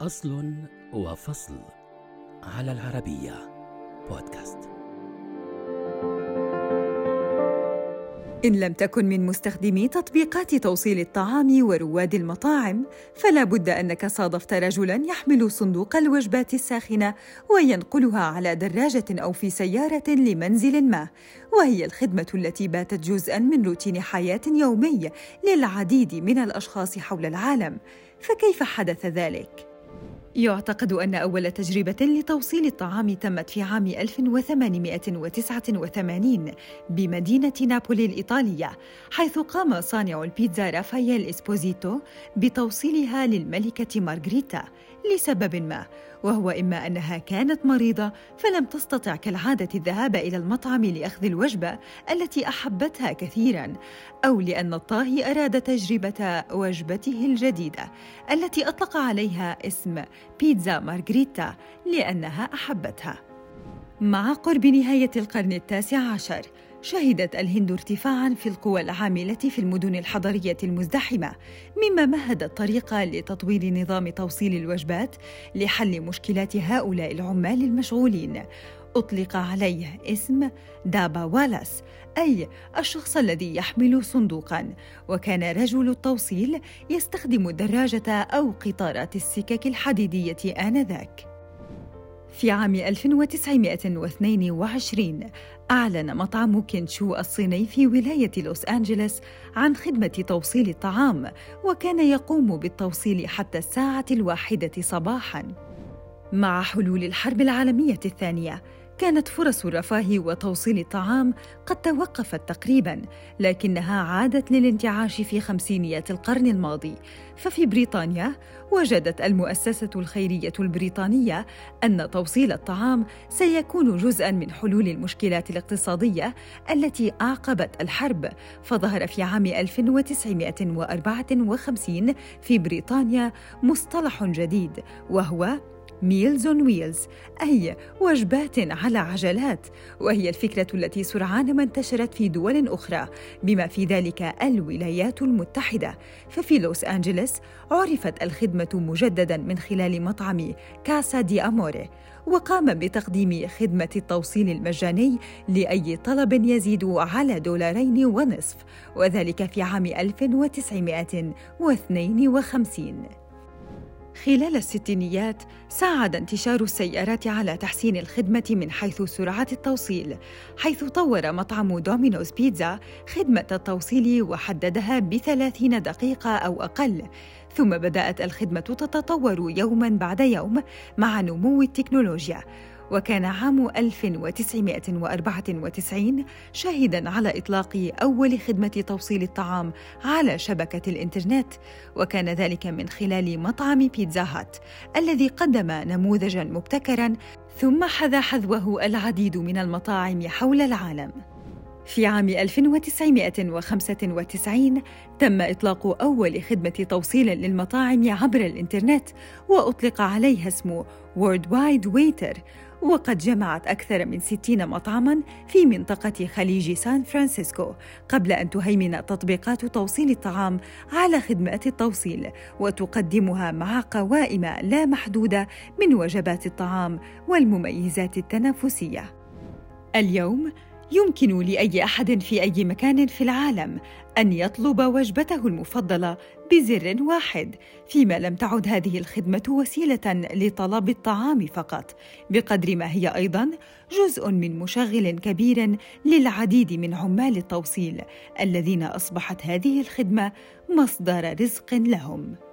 أصل وفصل على العربية بودكاست إن لم تكن من مستخدمي تطبيقات توصيل الطعام ورواد المطاعم فلا بد أنك صادفت رجلاً يحمل صندوق الوجبات الساخنة وينقلها على دراجة أو في سيارة لمنزل ما وهي الخدمة التي باتت جزءاً من روتين حياة يومي للعديد من الأشخاص حول العالم فكيف حدث ذلك؟ يعتقد أن أول تجربة لتوصيل الطعام تمت في عام 1889 بمدينة نابولي الإيطالية حيث قام صانع البيتزا رافائيل إسبوزيتو بتوصيلها للملكة مارغريتا لسبب ما وهو إما أنها كانت مريضة فلم تستطع كالعادة الذهاب إلى المطعم لأخذ الوجبة التي أحبتها كثيراً أو لأن الطاهي أراد تجربة وجبته الجديدة التي أطلق عليها اسم بيتزا مارغريتا لأنها أحبتها. مع قرب نهاية القرن التاسع عشر شهدت الهند ارتفاعا في القوى العاملة في المدن الحضرية المزدحمة مما مهد الطريق لتطوير نظام توصيل الوجبات لحل مشكلات هؤلاء العمال المشغولين. أطلق عليه اسم دابا والا أي الشخص الذي يحمل صندوقا. وكان رجل التوصيل يستخدم الدراجه أو قطارات السكك الحديدية آنذاك. في عام 1922 أعلن مطعم كينشو الصيني في ولاية لوس أنجلوس عن خدمة توصيل الطعام وكان يقوم بالتوصيل حتى الساعة الواحدة صباحاً. مع حلول الحرب العالمية الثانية كانت فرص الرفاه وتوصيل الطعام قد توقفت تقريبا لكنها عادت للانتعاش في خمسينيات القرن الماضي. ففي بريطانيا وجدت المؤسسة الخيرية البريطانية أن توصيل الطعام سيكون جزءا من حلول المشكلات الاقتصادية التي أعقبت الحرب فظهر في عام 1954 في بريطانيا مصطلح جديد وهو meals wheels أي وجبات على عجلات. وهي الفكرة التي سرعان ما انتشرت في دول أخرى بما في ذلك الولايات المتحدة. ففي لوس أنجلوس عرفت الخدمة مجددا من خلال مطعم كاسا دي أموري وقام بتقديم خدمة التوصيل المجاني لأي طلب يزيد على دولارين ونصف وذلك في عام 1952 خلال الستينيات ساعد انتشار السيارات على تحسين الخدمة من حيث سرعة التوصيل، حيث طور مطعم دومينوز بيتزا خدمة التوصيل وحددها بثلاثين دقيقة أو أقل، ثم بدأت الخدمة تتطور يوماً بعد يوم مع نمو التكنولوجيا، وكان عام 1994 شاهدا على إطلاق أول خدمة توصيل الطعام على شبكة الإنترنت وكان ذلك من خلال مطعم بيتزا هات الذي قدم نموذجا مبتكرا ثم حذا حذوه العديد من المطاعم حول العالم. في عام 1995 تم إطلاق أول خدمة توصيل للمطاعم عبر الإنترنت وأطلق عليها اسم World Wide Waiter وقد جمعت أكثر من 60 مطعما في منطقة خليج سان فرانسيسكو قبل أن تهيمن تطبيقات توصيل الطعام على خدمات التوصيل وتقدمها مع قوائم لا محدودة من وجبات الطعام والمميزات التنافسية. اليوم يمكن لأي أحد في أي مكان في العالم أن يطلب وجبته المفضلة بزر واحد فيما لم تعد هذه الخدمة وسيلة لطلب الطعام فقط. بقدر ما هي أيضا جزء من مشغل كبير للعديد من عمال التوصيل الذين أصبحت هذه الخدمة مصدر رزق لهم.